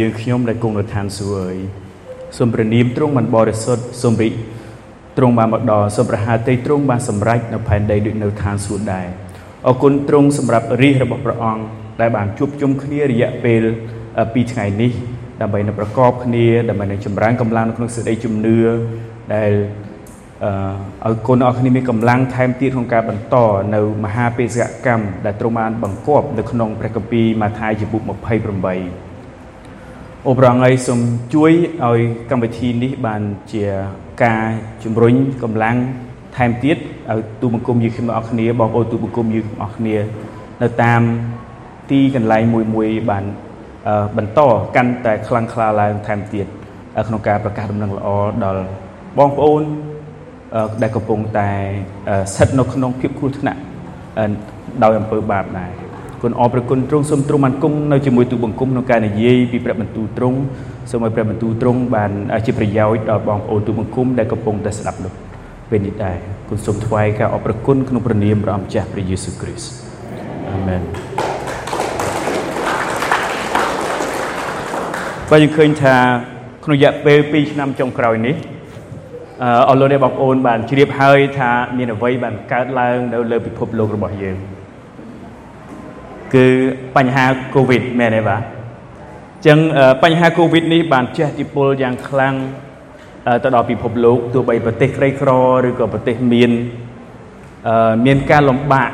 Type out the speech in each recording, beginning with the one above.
យើងខ្ញុំដែលគង់នៅឋានសួគ៌អើយសូមព្រះនាមទ្រង់បានបរិសុទ្ធសូមរីកទ្រង់បានមកដល់សូមប្រហាតីទ្រង់បានសម្រេចនៅផែនដីដូចនៅឋានសួគ៌ដែរអរគុណទ្រង់សម្រាប់រាជរបស់ព្រះអង្គដែលបានជួបជុំគ្នារយៈពេល2ថ្ងៃនេះដើម្បីនៅប្រកបគ្នាដើម្បីនឹងចម្រើនកម្លាំងនៅក្នុងសេចក្តីជំនឿដែលអឺឲ្យកូនអរគ្នាមានកម្លាំងថែមទៀតក្នុងការបន្តនៅមហាបេសកកម្មដែលទ្រង់បានបង្គាប់នៅក្នុងព្រះគម្ពីរម៉ាថាយជំពូក28 អូប្រងអីសូមជួយឲ្យកម្មវិធីនេះបានជាការជំរុញកម្លាំងថែមទៀតឲ្យទូបង្គំយើងខ្ញុំអរគ្នាបងប្អូនទូបង្គំយើងអរគ្នានៅតាមទីកន្លែងមួយមួយបានបន្តកាន់តែខ្លាំងក្លាឡើងថែមទៀតក្នុងការប្រកាសដំណឹងល្អដល់បងប្អូនដែលកំពុងតែស្ថិតនៅក្នុងភាពគ្រោះថ្នាក់ដោយអំពើបាបដែរ គុណអរព្រះគុណទ្រង់សូមទ្រង់បានគង់នៅជាមួយទូបង្គំក្នុងការនិយាយពីព្រះបន្ទូលទ្រង់សូមឲ្យព្រះបន្ទូលទ្រង់បានជាប្រយោជន៍ដល់បងប្អូនទូបង្គំដែលកំពុងតែស្ដាប់នោះពេលនេះដែរគុណសូមថ្វាយការអរព្រគុណក្នុងព្រះនាមព្រះអង្គម្ចាស់ព្រះយេស៊ូវគ្រីស្ទអាមែនបើយើងឃើញថាក្នុងរយៈពេល2ឆ្នាំចុងក្រោយនេះអរលោកអ្នកបងប្អូនបានជ្រាបហើយថាមានអ្វីបានកើតឡើងនៅលើពិភពលោករបស់យើង គឺបញ្ហា Covid មែនទេបាទអញ្ចឹងបញ្ហា Covid នេះបានជះឥទ្ធិពលយ៉ាងខ្លាំងទៅដល់ពិភពលោកទោះបីប្រទេសក្រីក្រឬក៏ប្រទេសមានមានការលំបាក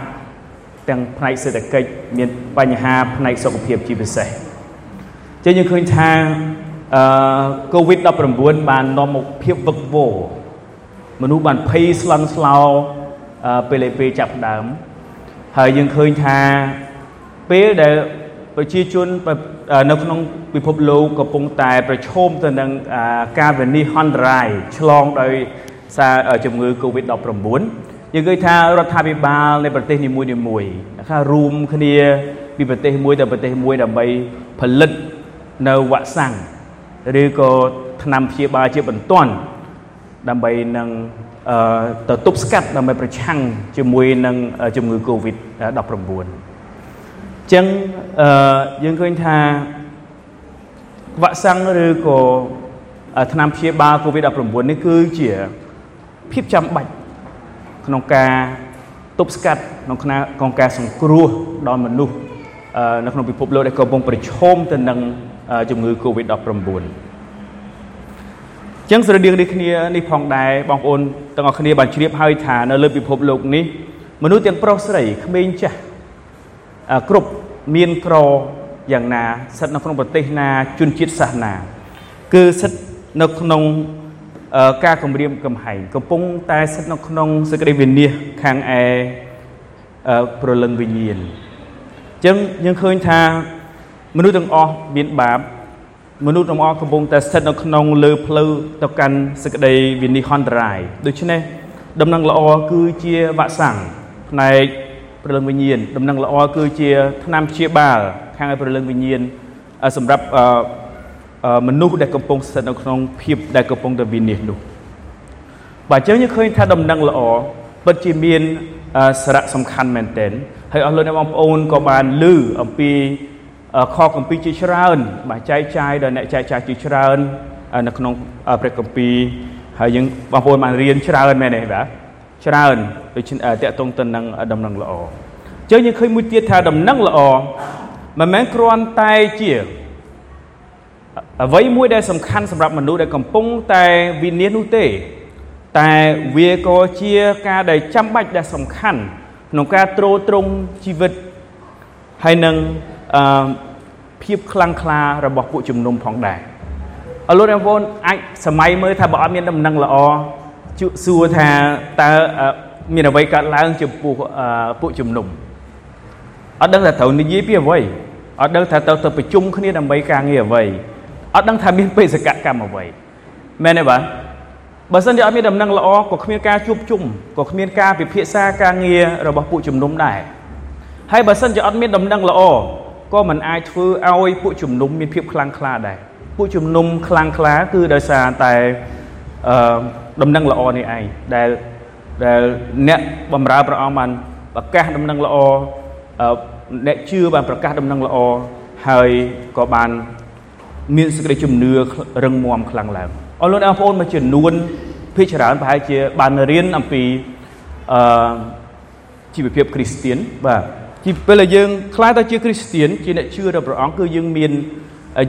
ទាំងផ្នែកសេដ្ឋកិច្ចមានបញ្ហាផ្នែកសុខភាពជាពិសេសចឹងយើងឃើញថាអឺ COVID-19 បាននាំមកភាពវឹកវរមនុស្សបានភ័យស្លន់ស្លោពេលពេលចាប់ដើមហើយយើងឃើញថា ពេលដែលប្រជាជននៅក្នុងពិភពលោកកំពុងតែប្រឈមទៅនឹងការវិនិច្ឆ័យហន្តរាយឆ្លងដោយសារជំងឺ Covid-19 យើងឃើញថារដ្ឋាភិបាលនៃប្រទេសនីមួយៗថារួមគ្នាពីប្រទេសមួយទៅប្រទេសមួយដើម្បីផលិតនៅវ៉ាក់សាំងឬក៏ថ្នាំព្យាបាលជាបន្ទាន់ដើម្បីនឹងទៅទប់ស្កាត់ដើម្បីប្រឆាំងជាមួយនឹងជំងឺ Covid-19 ចឹងអឺយើងឃើញថាវ៉ាក់សាំងឬក៏ថ្នាំព្យាបាល COVID-19 នេះគឺជាភាពចាំបាច់ក្នុងការទប់ស្កាត់ក្នុងក្នុងការសង្គ្រោះដល់មនុស្សនៅក្នុងពិភពលោកដែលកំពុងប្រឈមទៅនឹងជំងឺ COVID-19 ចឹងស្រដៀងនេះគ្នានេះផងដែរបងប្អូនទាំងអស់គ្នាបានជ្រាបហើយថានៅលើពិភពលោកនេះមនុស្សទាំងប្រុសស្រីក្មេងចាស់ គ្រប់មានក្រយ៉ាងណាស្ថិតនៅក្នុងប្រទេសណាជនជាតិសាសនា គឺស្ថិតនៅក្នុងការគម្រាមកំហែងកំពុងតែស្ថិតនៅក្នុងសេចក្តីវិនិច្ឆ័យខាងឯប្រលឹងវិញ្ញាណអញ្ចឹងយើងឃើញថាមនុស្សទាំងអស់មានបាបមនុស្សទាំងអស់កំពុងតែស្ថិតនៅក្នុងលើផ្លូវទៅកាន់សេចក្តីវិនិច្ឆ័យហន្តរាយដូច្នេះដំណឹងល្អគឺជាវ៉ាក់សាំងផ្នែក ព្រលឹងវិញ្ញាណដំណឹងល្អគឺជាថ្នាំព្យាបាល ខាងឲ្យព្រលឹងវិញ្ញាណសម្រាប់មនុស្សដែលកំពុងស្ថិតនៅក្នុងភាពដែលកំពុងតែវិនិច្ឆ័យនោះបាទអញ្ចឹងយើងឃើញថាដំណឹងល្អពិតជាមានសារៈសំខាន់មែនទែនហើយអស់លោកអ្នកបងប្អូនក៏បានឮអំពីខកម្ពីជាច្រើន បាទចែកចាយដល់អ្នកចែកចាយជាច្រើននៅក្នុងព្រះគម្ពីរហើយយើងបងប្អូនបានរៀនច្រើនមែនទេបាទ ច្រើនដូចតកតងទៅនឹងដំណឹងល្អចឹងយើងឃើញមួយទៀតថាដំណឹងល្អមិនមែនគ្រាន់តែជាអ្វីមួយដែលសំខាន់សម្រាប់មនុស្សដែលកំពុងតែវិនិច្ឆ័យនោះទេ តែវាក៏ជាការដែលចាំបាច់ដែលសំខាន់ក្នុងការទ្រទ្រង់ជីវិតហើយនឹងអឺភាពខ្លាំងក្លារបស់ពួកជំនុំផងដែរអរលោកអ្នកបងប្អូនអាចសម័យមើលថាបើអត់មានដំណឹងល្អ សួរថាតើមានអ្វីកើតឡើងចំពោះពួកជំនុំអត់ដឹងថាត្រូវនិយាយពីអ្វីអត់ដឹងថាត្រូវទៅប្រជុំគ្នាដើម្បីការងារអ្វីអត់ដឹងថាមានបេសកកម្មអ្វីមែនទេបាទបើសិនជាអត់មានដំណឹងល្អក៏គ្មានការជួបជុំក៏គ្មានការពិភាក្សាការងាររបស់ពួកជំនុំដែរហើយបើសិនជាអត់មានដំណឹងល្អក៏មិនអាចធ្វើឲ្យពួកជំនុំមានភាពខ្លាំងក្លាដែរពួកជំនុំខ្លាំងក្លាគឺដោយសារតែ អឺដំណឹងល្អនេះឯងដែលដែលអ្នកបំរើព្រះអង្គបានប្រកាសដំណឹងល្អអ្នកជឿបានប្រកាសដំណឹងល្អហើយក៏បានមានសេចក្តីជំនឿរឹងមាំខ្លាំងឡើងអរលោកអ្នកបងប្អូនមួយចំនួនភាគច្រើនប្រហែលជាបានរៀនអំពីអឺជីវភាពគ្រីស្ទៀនបាទជីពេលដែលយើងខ្លាចទៅជាគ្រីស្ទៀនជាអ្នកជឿដល់ព្រះអង្គគឺយើងមាន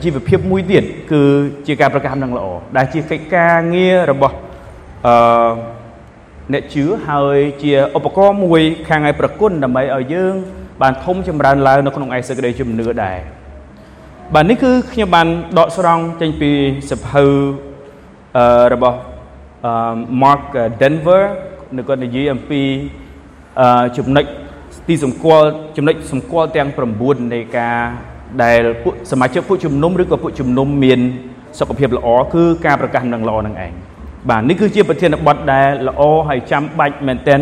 ជីវភាពមួយទៀតគឺជាការប្រកាសនឹងល្អដែលជាកិច្ចការងាររបស់អឺអ្នកជឿហើយជាឧបករណ៍មួយខាងឯប្រគុណដើម្បីឲ្យយើង បានធំចម្រើនឡើងនៅក្នុងឯសេចក្តីជំនឿដែរបាទនេះគឺខ្ញុំបានដកស្រង់ចេញពីសភៅអឺរបស់ Mark Denver នៅគាត់និយាយអំពីចំណុចទីសម្គាល់ចំណុចសម្គាល់ទាំង9នៃការ ដែលពួកសមាជិកពួកជំនុំឬក៏ពួកជំនុំមានសុខភាពល្អគឺការប្រកាសនឹងល្អនឹងឯងបាទនេះគឺជាប្រធានបទដែលល្អហើយចាំបាច់មែនទែន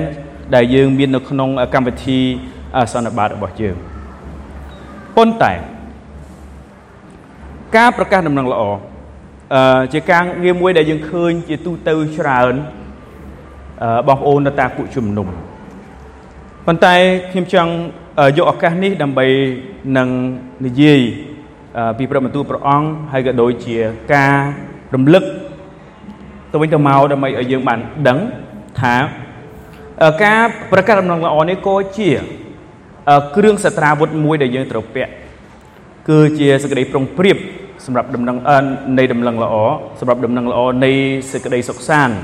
ដែលយើងមាននៅក្នុងកម្មវិធីសន្និបាតរបស់យើងប៉ុន្តែការប្រកាសដំណឹងល្អអឺជាការងារមួយដែលយើងឃើញជាទូទៅច្រើនបងប្អូននៅតាមពួកជំនុំប៉ុន្តែខ្ញុំចង់ យកឱកាសនេះដើម្បីនឹងនិយាយពីព្រះបន្ទូលព្រះអង្គហើយក៏ដូចជាការរំលឹកទៅវិញទៅមកដើម្បីឲ្យយើងបានដឹងថាការប្រកាសដំណឹងល្អនេះក៏ជាគ្រឿងសត្រាវុធមួយដែលយើងត្រូវពាក់គឺជាសេចក្តីប្រុងប្រៀបសម្រាប់ដំណឹងនៃដំណឹងល្អសម្រាប់ដំណឹងល្អនៃសេចក្តីសុខសាន្ត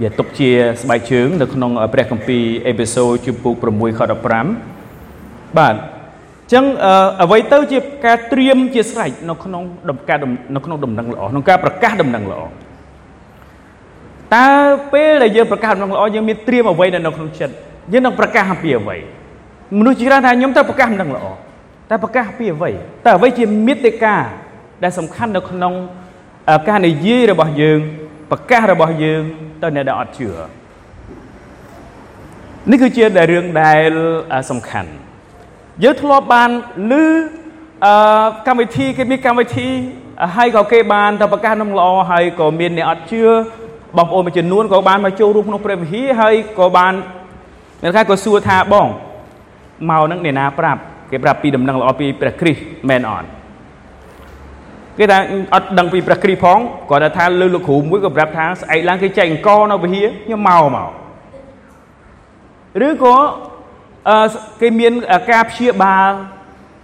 ជាទុកជាស្បែកជើងនៅក្នុងព្រះគម្ពីរអេពីសូតជំពូក6ខ15 បាទអញ្ចឹងអ្វីទៅជាការត្រៀមជាស្រេចនៅក្នុងដំការនៅក្នុងដំណឹងល្អក្នុងការប្រកាសដំណឹងល្អតើពេលដែលយើងប្រកាសដំណឹងល្អយើងមានត្រៀមអ្វីនៅក្នុងចិត្តយើងនឹងប្រកាសអំពីអ្វីមនុស្សជាច្រើនថាខ្ញុំត្រូវប្រកាសដំណឹងល្អតែប្រកាសពីអ្វីតើអ្វីជាមេត្តាដែលសំខាន់នៅក្នុងការនិយាយរបស់យើងប្រកាសរបស់យើងទៅអ្នកដែលអត់ជឿនេះគឺជាដែលរឿងដែលសំខាន់ យើងធ្លាប់បានឮអឺកម្មវិធីគេមានកម្មវិធីហើយក៏គេបានទៅប្រកាសនឹងល្អហើយក៏មានអ្នកអត់ជឿបងប្អូនមួយចំនួនក៏បានមកចូលរួមក្នុងព្រះវិហារហើយក៏បានអ្នកខ្លះក៏សួរថាបងមកនឹងអ្នកណាប្រាប់គេប្រាប់ពីដំណឹងល្អពីព្រះគ្រីស្ទមែនអត់គេថាអត់ដឹងពីព្រះគ្រីស្ទផងគាត់ថាលើលោកគ្រូមួយក៏ប្រាប់ថាស្អែកឡើងគេចែកអង្គនៅវិហារខ្ញុំមកមកឬក៏ អឺគេមានការព្យាបាល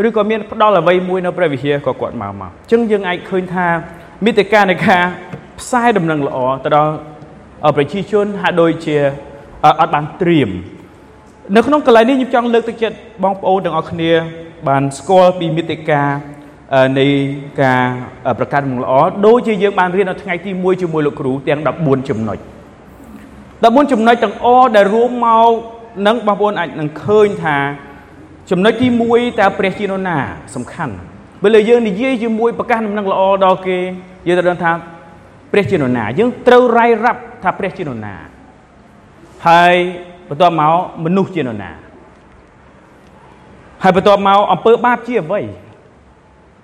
ឬក៏មានផ្ដល់អ្វីមួយនៅព្រះវិហារក៏គាត់មកមកអញ្ចឹងយើងអាចឃើញថាមេតិកានៃការផ្សាយដំណឹងល្អទៅដល់ប្រជាជនហាក់ដូចជាអត់បានត្រៀមនៅក្នុងកន្លែងនេះខ្ញុំចង់លើកទឹកចិត្តបងប្អូនទាំងអស់គ្នា បានស្គាល់ពីមេតិកានៃការប្រកាសមុខល្អដូចជាយើងបានរៀននៅថ្ងៃទី1ជាមួយលោកគ្រូទាំង14ចំណុច14ចំណុចទាំងអដែលរួមមក នឹងបងប្អូនអាចនឹងឃើញថា ចំណុចទី1តើព្រះជានរណា សំខាន់ពេលយើងនិយាយជាមួយប្រកាសដំណឹងល្អដល់គេយើងត្រូវដឹងថាព្រះជានរណាយើងត្រូវរាយរាប់ថាព្រះជានរណាហើយបន្ទាប់មកមនុស្សជានរណាហើយបន្ទាប់មកអំពើបាបជាអ្វី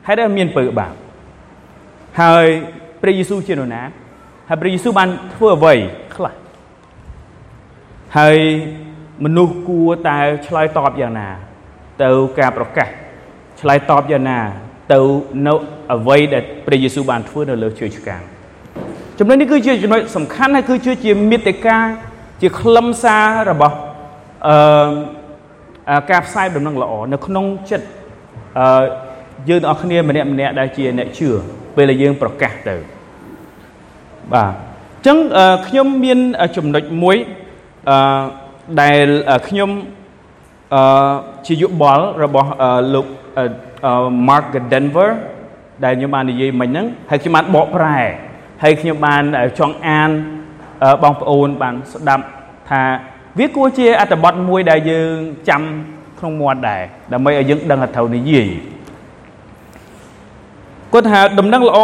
ហេតុអីមានពើបាបហើយព្រះយេស៊ូវជានរណាហើយព្រះយេស៊ូវបានធ្វើអ្វីខ្លះហើយ មនុស្សគួរតែឆ្លើយតបយ៉ាងណា ទៅការប្រកាសឆ្លើយតបយ៉ាងណា ទៅនៅអ្វីដែលព្រះយេស៊ូវបានធ្វើនៅលើជើងឆ្កាងចំណុចនេះគឺជាចំណុចសំខាន់ហើយគឺជាមេត្តាជាខ្លឹមសាររបស់អឺការផ្សាយដំណឹងល្អនៅក្នុងចិត្តអឺយើងទាំងអស់គ្នាម្នាក់ម្នាក់ដែលជាអ្នកជឿពេលដែលយើងប្រកាសទៅបាទអញ្ចឹងខ្ញុំមានចំណុចមួយអឺ ដែលខ្ញុំអឺជាយោបល់របស់លោក Mark Denver ដែលខ្ញុំបាននិយាយមិញហ្នឹងហើយខ្ញុំបានបកប្រែហើយខ្ញុំបានចង់អានបងប្អូនបានស្ដាប់ថាវាគួរជាអត្ថបទមួយដែលយើងចាំក្នុងមាត់ដែរដើម្បីឲ្យយើងដឹងថាត្រូវនិយាយគាត់ថាដំណឹងល្អ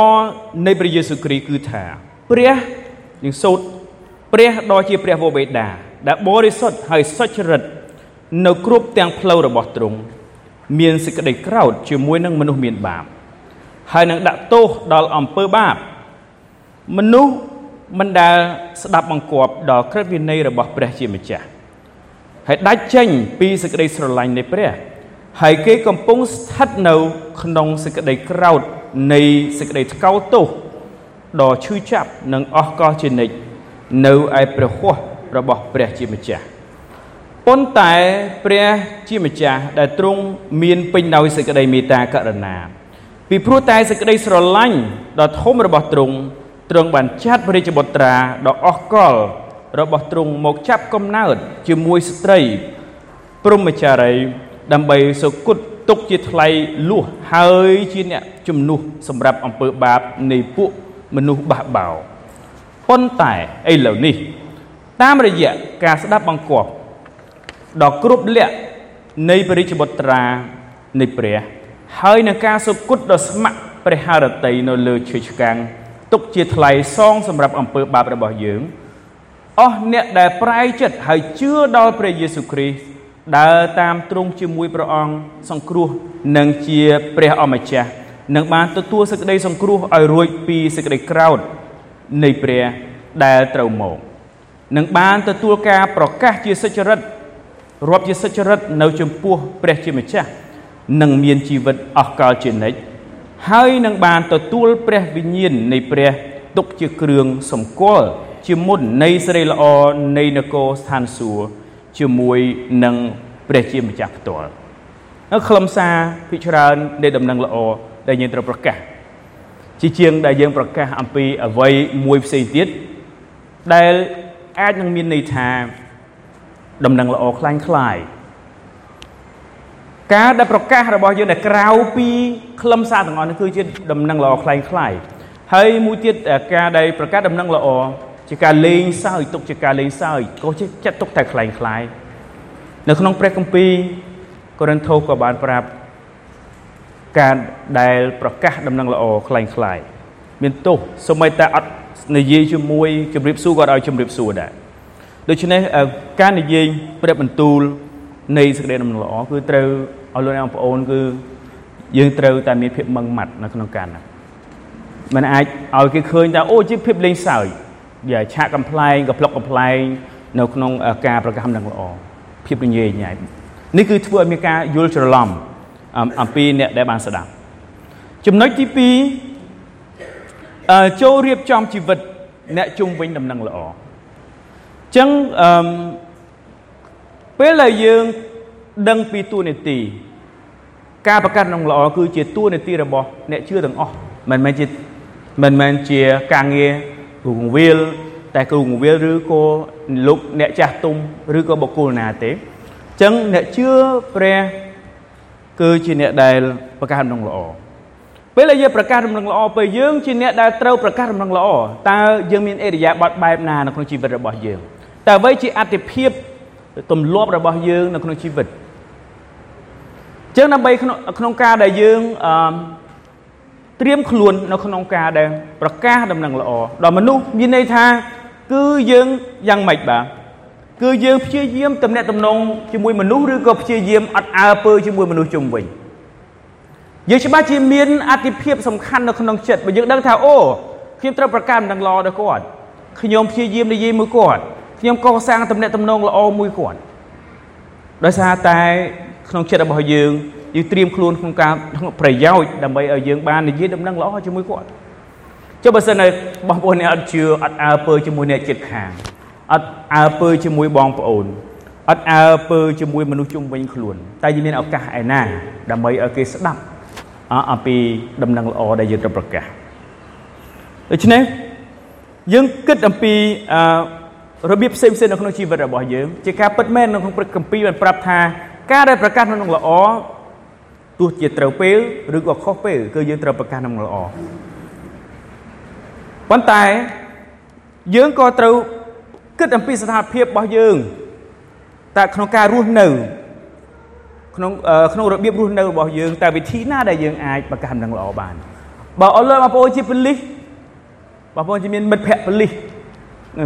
នៃព្រះយេស៊ូវគ្រីស្ទគឺថា ព្រះនឹងសូត្រព្រះដ៏ជាព្រះវរបេតា ដែលបរិសុទ្ធហើយសុចរិតនៅគ្រប់ទាំងផ្លូវរបស់ទ្រង់មានសេចក្តីក្រោធជាមួយនឹងមនុស្សមានបាបហើយនឹងដាក់ទោសដល់អំពើបាបមនុស្សមិនដែលស្ដាប់បង្គាប់ដល់ក្រឹតវិន័យរបស់ព្រះជាម្ចាស់ហើយដាច់ចេញពីសេចក្តីស្រឡាញ់នៃព្រះ ហើយគេកំពុងស្ថិតនៅ ក្នុងសេចក្តីក្រោធនៃសេចក្តីថ្កោលទោសដ៏ឈឺចាប់និងអស់កលជានិច្ចនៅឯព្រះហស្ថ របស់ព្រះជាម្ចាស់ប៉ុន្តែព្រះជាម្ចាស់ដែលទ្រង់មានពេញដោយសេចក្តីមេត្តាករុណាពីព្រោះតែសេចក្តីស្រឡាញ់ដ៏ធំរបស់ទ្រង់ទ្រង់បានចាត់ព្រះរាជបុត្រាដ៏អស់កលរបស់ទ្រង់មកចាប់កំណើតជាមួយស្ត្រីព្រហ្មចារីដើម្បីសុគតទុកជាថ្លៃលួសហើយជាអ្នកជំនួសសម្រាប់អំពើបាបនៃពួកមនុស្សបះបោប៉ុន្តែឥឡូវនេះ តាមរយៈការស្ដាប់បង្គាប់ដ៏គ្រប់លក្ខនៃព្រះរាជបុត្រានៃព្រះហើយនឹងការសុគតដ៏ស្ម័គ្រព្រះハរតីនៅលើឈើឆ្កាំងទុកជាថ្លៃសងសម្រាប់អំពើបាបរបស់យើងអស់អ្នកដែលប្រែចិត្តហើយជឿដល់ព្រះយេស៊ូវគ្រីស្ទដើរតាមទ្រង់ជាមួយព្រះអង្គសង្គ្រោះនិងជាព្រះអម្ចាស់នឹងបានទទួលសេចក្តីសង្គ្រោះឲ្យរួចពីសេចក្តីក្រោធនៃព្រះដែលត្រូវមក នឹងបានទទួលការប្រកាសជាសុចរិតរាប់ជាសុចរិតនៅចំពោះព្រះជាម្ចាស់នឹងមានជីវិតអស់កលជានិច្ចហើយនឹងបានទទួលព្រះវិញ្ញាណនៃព្រះទុកជាគ្រឿងសម្គាល់ជាមុននៃសេរីល្អនៃនគរស្ថានសួគ៌ជាមួយនឹងព្រះជាម្ចាស់ផ្ទាល់ហើយខ្លឹមសារភិកច្រើននៃដំណឹងល្អដែលយើងត្រូវប្រកាសជាជាងដែលយើងប្រកាសអំពីអ្វីមួយផ្សេងទៀតដែល អាចនឹងមានន័យថាដំណឹងល្អខ្លាំងខ្លាយការដែលប្រកាសរបស់យើងដែលក្រៅពីខ្លឹមសារទាំងអស់នេះគឺជាដំណឹងល្អខ្លាំងខ្លាយហើយមួយទៀតការដែលប្រកាសដំណឹងល្អជាការលេងសើចទុកជាការលេងសើចក៏ជាចាត់ទុកតែខ្លាំងខ្លាយនៅក្នុងព្រះគម្ពីរកូរិនថូសក៏បានប្រាប់ការដែលប្រកាសដំណឹងល្អខ្លាំងខ្លាយមានទោសសូម្បីតែអត់ និយាយជាមួយជម្រាបសួរក៏ឲ្យជម្រាបសួរដែរដូច្នេះការនិយាយព្រះបន្ទូលនៃសេចក្តីដំណឹងល្អគឺត្រូវឲ្យលោកអ្នកបងប្អូនគឺយើងត្រូវតែមានភាពម៉ឹងម៉ាត់នៅក្នុងការណាมันអាចឲ្យគេឃើញថាអូជាភាពលេងសើចវាឆាកកំ pl ែងកំ pl ុកកំ pl ែងនៅក្នុងការប្រកាសដំណឹងល្អភាពរញ៉េរញ៉ៃនេះគឺធ្វើឲ្យមានការយល់ច្រឡំអំពីអ្នកដែលបានស្ដាប់ចំណុចទី2អឺ ចូលរៀបចំជីវិតអ្នកជុំវិញដំណឹងល្អចឹងអឺពេលដែលយើងដឹងពីទួនាទីការប្រកាសក្នុងល្អគឺជាទួនាទីរបស់អ្នកជឿទាំងអស់មិនមែនជាមិនមែនជាការងារគ្រូកងវិលតែគ្រូកងវិលឬក៏លោកអ្នកចាស់ទុំឬក៏បុគ្គលណាទេអញ្ចឹងអ្នកជឿព្រះគឺជាអ្នកដែលប្រកាសដំណឹងល្អ ពេលដែលយើងប្រកាសដំណឹងល្អពេលយើងជាអ្នកដែលត្រូវប្រកាសដំណឹងល្អតើយើងមានអេរិយាប័តបែបណានៅក្នុងជីវិតរបស់យើងតើអ្វីជាអតិភិបទម្លាប់របស់យើងនៅក្នុងជីវិតចឹងដើម្បីក្នុងក្នុងការដែលយើងអឺត្រៀមខ្លួននៅក្នុងការដែលប្រកាសដំណឹងល្អដល់មនុស្សមានន័យថាគឺយើងយ៉ាងម៉េចបាទគឺយើងព្យាយាមតំណាក់តំណងជាមួយមនុស្សឬក៏ព្យាយាមអត់អើពើជាមួយមនុស្សជុំវិញ យើងច្បាស់ជាមានអតិភិបសំខាន់នៅក្នុងចិត្តបើយើងដឹងថាអូខ្ញុំត្រូវប្រកាសដំណឹងល្អដល់គាត់ខ្ញុំព្យាយាមនិយាយមួយគាត់ខ្ញុំកសាងតំណែងតំណងល្អមួយគាត់ដោយសារតែក្នុងចិត្តរបស់យើងយើងត្រៀមខ្លួនក្នុងការប្រយោជន៍ដើម្បីឲ្យយើងបាននិយាយដំណឹងល្អជាមួយគាត់ចុះបើសិនតែបងប្អូនអ្នកអត់ជឿអត់អើពើជាមួយអ្នកចិត្តខាងអត់អើពើជាមួយបងប្អូនអត់អើពើជាមួយមនុស្សជុំវិញខ្លួន តែយើងមានឱកាសឯណាដើម្បីឲ្យគេស្ដាប់ អំពីដំណឹងល្អដែលយើងត្រូវប្រកាសដូច្នេះយើងគិតអំពីអឺរបៀបផ្សេងផ្សេងនៅក្នុងជីវិតរបស់យើងជាការពិតមែននៅក្នុងព្រឹកកម្ពីបានប្រាប់ថាការដែលប្រកាសក្នុងល្អទោះជាត្រូវពេលឬក៏ខុសពេលគឺយើងត្រូវប្រកាសក្នុងល្អប៉ុន្តែយើងក៏ត្រូវគិតអំពីស្ថានភាពរបស់យើងតែក្នុងការរស់នៅ ក្នុងក្នុងរបៀបរស់នៅរបស់យើងតែវិធីណាដែលយើងអាចប្រកាសនឹងល្អបានបើអរលោកបងប្អូនជាប៉ូលីសបងប្អូនជាមានមិត្តភ័ក្តិប៉ូលីស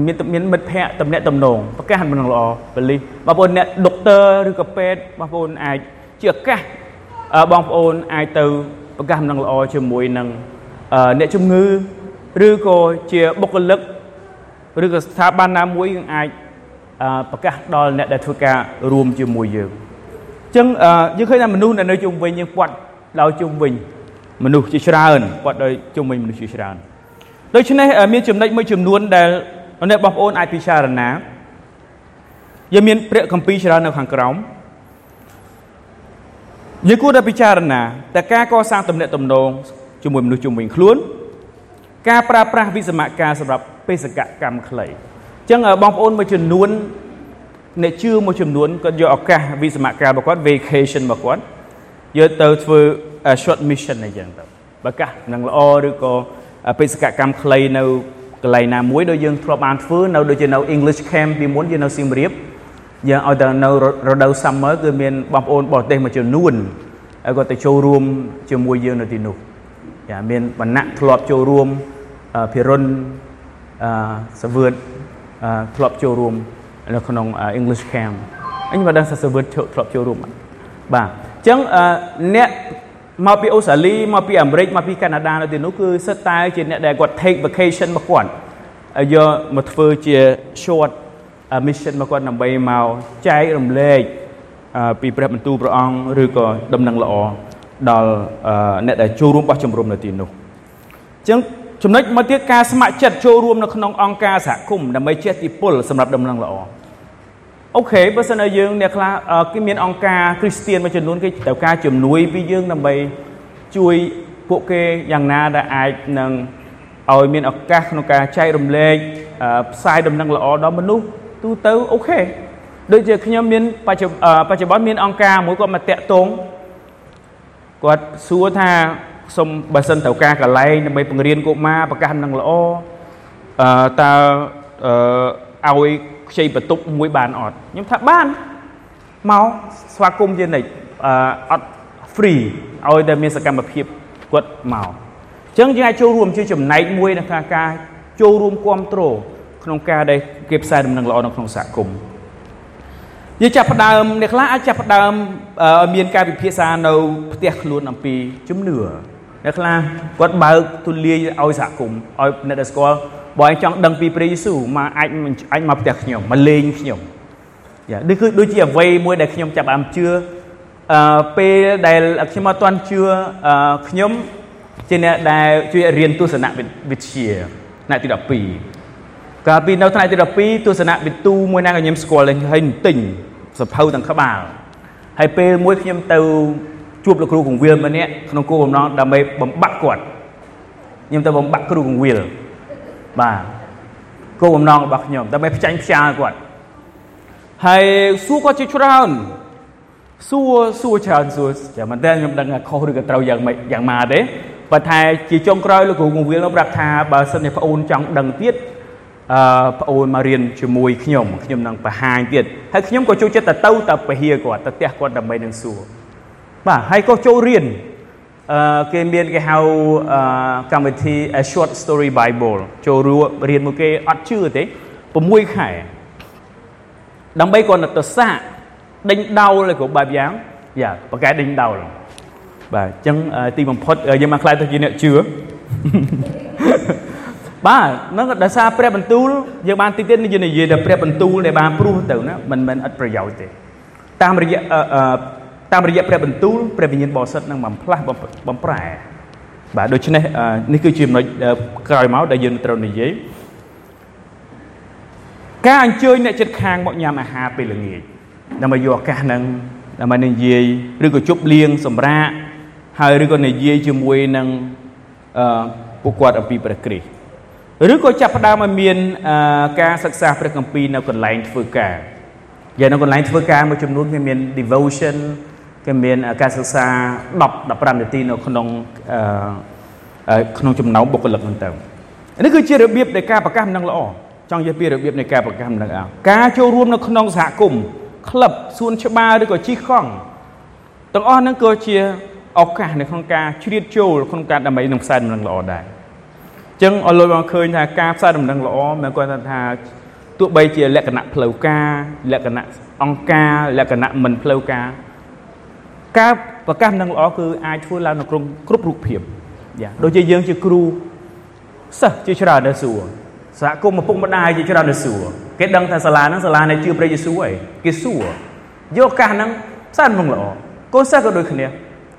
មានមានមិត្តភ័ក្តិតំណាក់តំណងប្រកាសមិនល្អប៉ូលីសបងប្អូនអ្នកដុកទ័រឬក៏ពេទ្យបងប្អូនអាចជាឱកាសបងប្អូនអាចទៅប្រកាសមិនល្អជាមួយនឹងអ្នកជំងឺឬក៏ជាបុគ្គលិកឬក៏ស្ថាប័នណាមួយយើងអាចប្រកាសដល់អ្នកដែលធ្វើការរួមជាមួយយើងអញ្ចឹងយើងឃើញថាមនុស្សដែលនៅជុំវិញយើងពាត់ដោយជុំវិញមនុស្សជាច្រើនគាត់ដោយជុំវិញមនុស្សជាច្រើនដូច្នេះមានចំណុចមួយចំនួនដែលអ្នកបងប្អូនអាចពិចារណាយើងមានព្រះគម្ពីរច្រើននៅខាងក្រោមយើងគួរតែពិចារណាតែការកសាងទំនាក់ទំនងជាមួយមនុស្សជុំវិញខ្លួន ការប្រើប្រាស់វិសមការសម្រាប់បេសកកម្មខ្លីអញ្ចឹងបងប្អូនមួយចំនួន អ្នកជឿមួយចំនួនគាត់យកឱកាសវិសមការរបស់គាត់ vacation របស់គាត់យកទៅធ្វើ short mission អីចឹងទៅបើកាសនឹងល្អឬក៏បេសកកម្មខ្លីនៅកន្លែងណាមួយដូចយើងធ្លាប់បានធ្វើនៅដូចជានៅ English camp ពីមុនយើងនៅសៀមរាបយើងឲ្យតែនៅរដូវ summer គឺមានបងប្អូនបរទេសមួយចំនួនហើយគាត់ទៅចូលរួមជាមួយយើងនៅទីនោះចាមានវណ្ណៈធ្លាប់ចូលរួមភិរុនអឺសវឿនធ្លាប់ចូលរួម នៅក្នុង English camp អញមិនដឹងថាសវឿនធ្លាប់ចូលរួមបាទអញ្ចឹងអ្នកមកពីអូស្ត្រាលីមកពីអាមេរិកមកពីកាណាដានៅទីនោះគឺសិតតែជាអ្នកដែលគាត់ take vacation មកគាត់យកមកធ្វើជា short mission របស់គាត់ដើម្បីមកចែករំលែកពីព្រះបន្ទូលព្រះអង្គឬក៏ដំណឹងល្អដល់អ្នកដែលចូលរួមបោះជំរំនៅទីនោះអញ្ចឹង ចំណុចមកទៀតការស្ម័គ្រចិត្តចូលរួមនៅក្នុងអង្គការសហគមន៍ដើម្បីចេះទីពលសម្រាប់ដំណឹងល្អអូខេបើសិនជាយើងអ្នកខ្លះគេមានអង្គការគ្រីស្ទៀនមួយចំនួនគេត្រូវការជំនួយពីយើងដើម្បីជួយពួកគេយ៉ាងណាដែលអាចនឹងឲ្យមានឱកាសក្នុងការចែករំលែកផ្សាយដំណឹងល្អដល់មនុស្សទូទៅអូខេដូចជាខ្ញុំមានបច្ចុប្បន្នបច្ចុប្បន្នមានអង្គការមួយគាត់មកតាក់ទងគាត់សួរថា សុំបើសិនត្រូវការកន្លែងដើម្បីបង្រៀនកុមារប្រកាសនឹងល្អអឺតើអឺឲ្យខ្ចីបន្ទប់មួយបានអត់ខ្ញុំថាបានមកស្វាគមន៍ជានិច្ចអឺអត់ free ឲ្យតែមានសកម្មភាពគាត់មកអញ្ចឹងយើងអាចចូលរួមជាចំណែកមួយនៅក្នុងការចូលរួមគ្រប់គ្រងក្នុងការដែលគេផ្សាយដំណឹងល្អនៅក្នុងសហគមន៍ យើងចាប់ផ្ដើមអ្នកខ្លះអាចចាប់ផ្ដើមមានការពិភាក្សានៅផ្ទះខ្លួនអំពីជំនឿអ្នកខ្លះគាត់បើកទូលាយឲ្យសហគមន៍ឲ្យអ្នកដែលស្គាល់បើឯងចង់ដឹងពីព្រះយេស៊ូវមកអាចអាចមកផ្ទះខ្ញុំមកលេងខ្ញុំយ៉ានេះគឺដូចជាអ្វីមួយដែលខ្ញុំចាប់អារម្មណ៍ជឿអឺពេលដែលខ្ញុំអត់ទាន់ជឿអឺខ្ញុំជាអ្នកដែលជួយរៀនទស្សនវិជ្ជាថ្នាក់ទី12 កាលពីនៅថ្នាក់ទី12ទស្សនវិទូមួយណាក៏ខ្ញុំស្គាល់ហើយទិញសភៅទាំងក្បាលហើយពេលមួយខ្ញុំទៅជួបលោកគ្រូកងវិលម្នាក់ក្នុងគោលបំណងដើម្បីបំបាក់គាត់ខ្ញុំទៅបំបាក់គ្រូកងវិលបាទគោលបំណងរបស់ខ្ញុំដើម្បីផ្ចាញ់ផ្ចាលគាត់ហើយសួរគាត់ជាច្រើនសួរសួរច្រើនសួរចាំមិនតែខ្ញុំដឹងថាខុសឬក៏ត្រូវយ៉ាងម៉េចយ៉ាងម៉ាទេបើថាជាចុងក្រោយលោកគ្រូកងវិលនោះប្រាប់ថាបើសិនជាប្អូនចង់ដឹងទៀត អឺប្អូនមករៀនជាមួយខ្ញុំខ្ញុំនឹងបង្ហាញទៀតហើយខ្ញុំក៏ចូលចិត្តទៅទៅទៅពហិគាត់ទៅផ្ទះគាត់ដើម្បីនឹងសួរបាទហើយក៏ចូលរៀនអឺគេមានគេហៅអឺកម្មវិធី A Short Story Bible ចូលរៀនមួយគេអត់ជឿទេ6ខែដើម្បីគាត់ទៅសាកដេញដោលឲ្យគ្រប់បែបយ៉ាងយ៉ាបកកែដេញដោលបាទអញ្ចឹងទីបំផុតយើងមកខ្លាយទៅជាអ្នកជឿ បាទហ្នឹងដោយសារព្រះបន្ទូលយើងបានតិចទៀតយើងនិយាយតែព្រះបន្ទូលដែលបានព្រោះទៅណាមិនមែនឥតប្រយោជន៍ទេតាមរយៈតាមរយៈព្រះបន្ទូលព្រះវិញ្ញាណបរិសុទ្ធនឹងបំផ្លាស់បំប្រែបាទដូច្នេះនេះគឺជាចំណុចក្រោយមកដែលយើងត្រូវនិយាយការអញ្ជើញអ្នកចិត្តខាងមកញ៉ាំអាហារពេលល្ងាចដើម្បីយកឱកាសហ្នឹងដើម្បីនិយាយឬក៏ជប់លៀងសម្រាកហើយឬក៏និយាយជាមួយនឹងអឺពួកគាត់អំពីព្រះគ្រីស្ទ ឬក៏ចាប់ផ្ដើមឲ្យមានការសិក្សាព្រះគម្ពីរនៅកន្លែងធ្វើការយ៉ាងនៅកន្លែងធ្វើការមួយចំនួនគេមាន devotion គេមានការសិក្សា10 15នាទីនៅក្នុងក្នុងចំណោមបុគ្គលិកហ្នឹងទៅនេះគឺជារបៀបនៃការប្រកាសនឹងល្អចង់និយាយពីរបៀបនៃការប្រកាសនឹងល្អការចូលរួមនៅក្នុងសហគមន៍ក្លឹបសួនច្បារឬក៏ជិះកង់ទាំងអស់ហ្នឹងក៏ជាឱកាសនៅក្នុងការជ្រៀតចូលក្នុងការដើម្បីនឹងផ្សាយដំណឹងល្អដែរ ចឹងអរលោកបងឃើញថាការផ្សាយដំណឹងល្អមិនគាត់ថាទោះបីជាលក្ខណៈផ្លូវការលក្ខណៈអង្គការលក្ខណៈមិនផ្លូវការការប្រកាសដំណឹងល្អគឺអាចធ្វើឡើងនៅក្នុងគ្រប់រូបភាពយ៉ាដូចជាយើងជាគ្រូសិស្សជាច្រើនដែលសួរសហគមន៍ឪពុកម្ដាយជាច្រើនដែលសួរគេដឹងថាសាលាហ្នឹងសាលានៃជឿព្រះយេស៊ូវហើយគេសួរយកឱកាសហ្នឹងផ្សាយដំណឹងល្អកូនសិស្សក៏ដូចគ្នា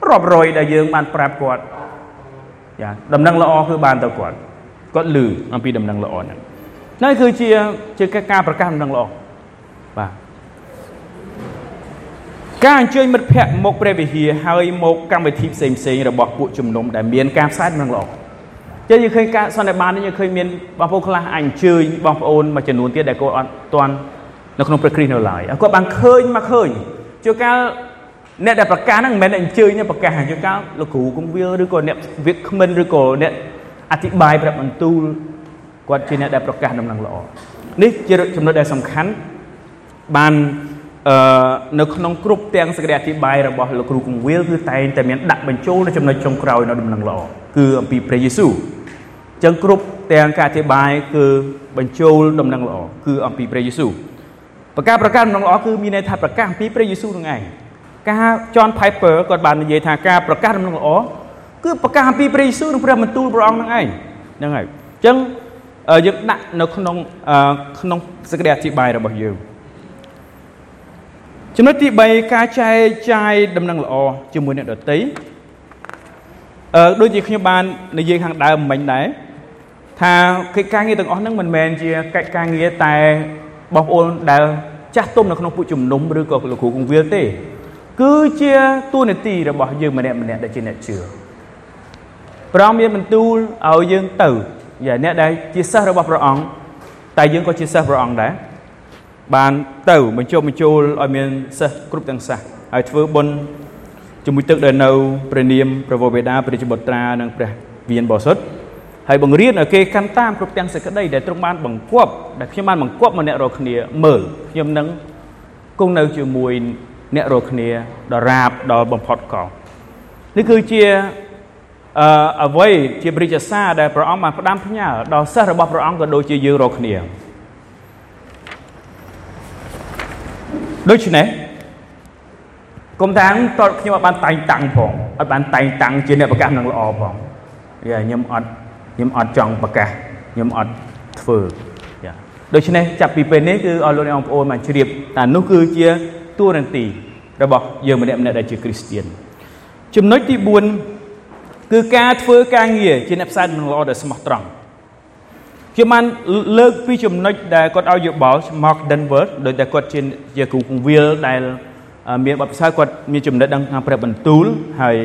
រាប់រយដែលយើងបានប្រាប់គាត់យ៉ាដំណឹងល្អគឺបានទៅគាត់ គាត់លឺអំពីដំណឹងល្អហ្នឹងហ្នឹងគឺជាជាការប្រកាសដំណឹងល្អបាទការអញ្ជើញមិត្តភ័ក្តិមកព្រះវិហារហើយមកកម្មវិធីផ្សេងផ្សេងរបស់ពួកជំនុំដែលមានការផ្សាយដំណឹងល្អចឹងយើងឃើញការសន្និបាតនេះយើងឃើញមានបងប្អូនខ្លះអញ្ជើញបងប្អូនមួយចំនួនទៀតដែលគាត់អត់ទាន់នៅក្នុងព្រះគ្រីស្ទនៅឡើយគាត់បានឃើញមកឃើញជួនកាលអ្នកដែលប្រកាសហ្នឹងមិនមែនអញ្ជើញទេប្រកាសជួនកាលលោកគ្រូគង្វាលឬក៏អ្នកវិកគ្មិនឬក៏អ្នក អធិប្បាយប្រាប់បន្ទូលគាត់ជាអ្នកដែលប្រកាសដំណឹងល្អនេះជាចំណុចដែលសំខាន់បានអឺនៅក្នុងគ្រប់ទាំងសេចក្តីអធិប្បាយរបស់លោកគ្រូគង្វាលគឺតែងតែមានដាក់បញ្ចូលនៅចំណុចចុងក្រោយនៅដំណឹងល្អគឺអំពីព្រះយេស៊ូវអញ្ចឹងគ្រប់ទាំងការអធិប្បាយគឺបញ្ចូលដំណឹងល្អគឺអំពីព្រះយេស៊ូវប្រការប្រកាសដំណឹងល្អគឺមានន័យថាប្រកាសអំពីព្រះយេស៊ូវនឹងឯងការ John Piper គាត់បាននិយាយថាការប្រកាសដំណឹងល្អ គឺប្រកាសអំពីព្រះយេស៊ូវនិងព្រះបន្ទូលព្រះអង្គនឹងឯងហ្នឹងហើយអញ្ចឹងយើងដាក់នៅក្នុងក្នុងសេចក្តីអធិប្បាយរបស់យើងចំណុចទី3ការចែកចាយដំណឹងល្អជាមួយអ្នកដទៃអឺដូចជាខ្ញុំបាននិយាយខាងដើមមិញដែរថាកិច្ចការងារទាំងអស់ហ្នឹងមិនមែនជាកិច្ចការងារតែបងប្អូនដែលចាស់ទុំនៅក្នុងពួកជំនុំឬក៏លោកគ្រូគង្វាលទេ គឺជាទួនាទីរបស់យើងម្នាក់ម្នាក់ដែលជាអ្នកជឿ ព្រះអង្គមានបន្ទូលឲ្យយើងទៅយ៉ាអ្នកដែលជាសិស្សរបស់ព្រះអង្គតែយើងក៏ជាសិស្សព្រះអង្គដែរបានទៅបញ្ចុះបញ្ចូលឲ្យមានសិស្សគ្រប់ទាំងសិស្សហើយធ្វើបុណ្យជាមួយទឹកដែលនៅព្រះនាមព្រះវរបេដាព្រះជាបុត្រានិងព្រះវិញ្ញាណបរិសុទ្ធហើយបង្រៀនឲ្យគេកាន់តាមគ្រប់ទាំងសេចក្តីដែលទ្រង់បានបង្គាប់ដែលខ្ញុំបានបង្គាប់មកអ្នករាល់គ្នាមើលខ្ញុំនឹងគង់នៅជាមួយអ្នករាល់គ្នាដល់រាបដល់បំផុតកលនេះគឺជា អឺអ្វីជាព្រះជាសារដែលព្រះអង្គបានផ្ដាំផ្ញើដល់សិស្សរបស់ព្រះអង្គក៏ដូចជាយើងរាល់គ្នាដូច្នេះគុំតាំងតើខ្ញុំអត់បានតែងតាំងផងអត់បានតែងតាំងជាអ្នកប្រកាសនឹងល្អផងយ៉ាខ្ញុំអត់ខ្ញុំអត់ចង់ប្រកាសខ្ញុំអត់ធ្វើយ៉ាដូច្នេះចាប់ពីពេលនេះគឺឲ្យលោកអ្នកបងប្អូនមកជ្រាបថានោះគឺជាតួនាទីរបស់យើងម្នាក់ម្នាក់ដែលជាគ្រីស្ទៀនចំណុចទី4 គឺការធ្វើការងារជាអ្នកផ្សាយដំណឹងល្អដែលស្មោះត្រង់ខ្ញុំបានលើកពីចំណុចដែលគាត់ឲ្យយោបល់ Mark Denver ដោយតែគាត់ជាជាគ្រូគង្វាលដែលមានបទពិសោធន៍គាត់មានចំណេះដឹងខាងព្រះបន្ទូលហើយ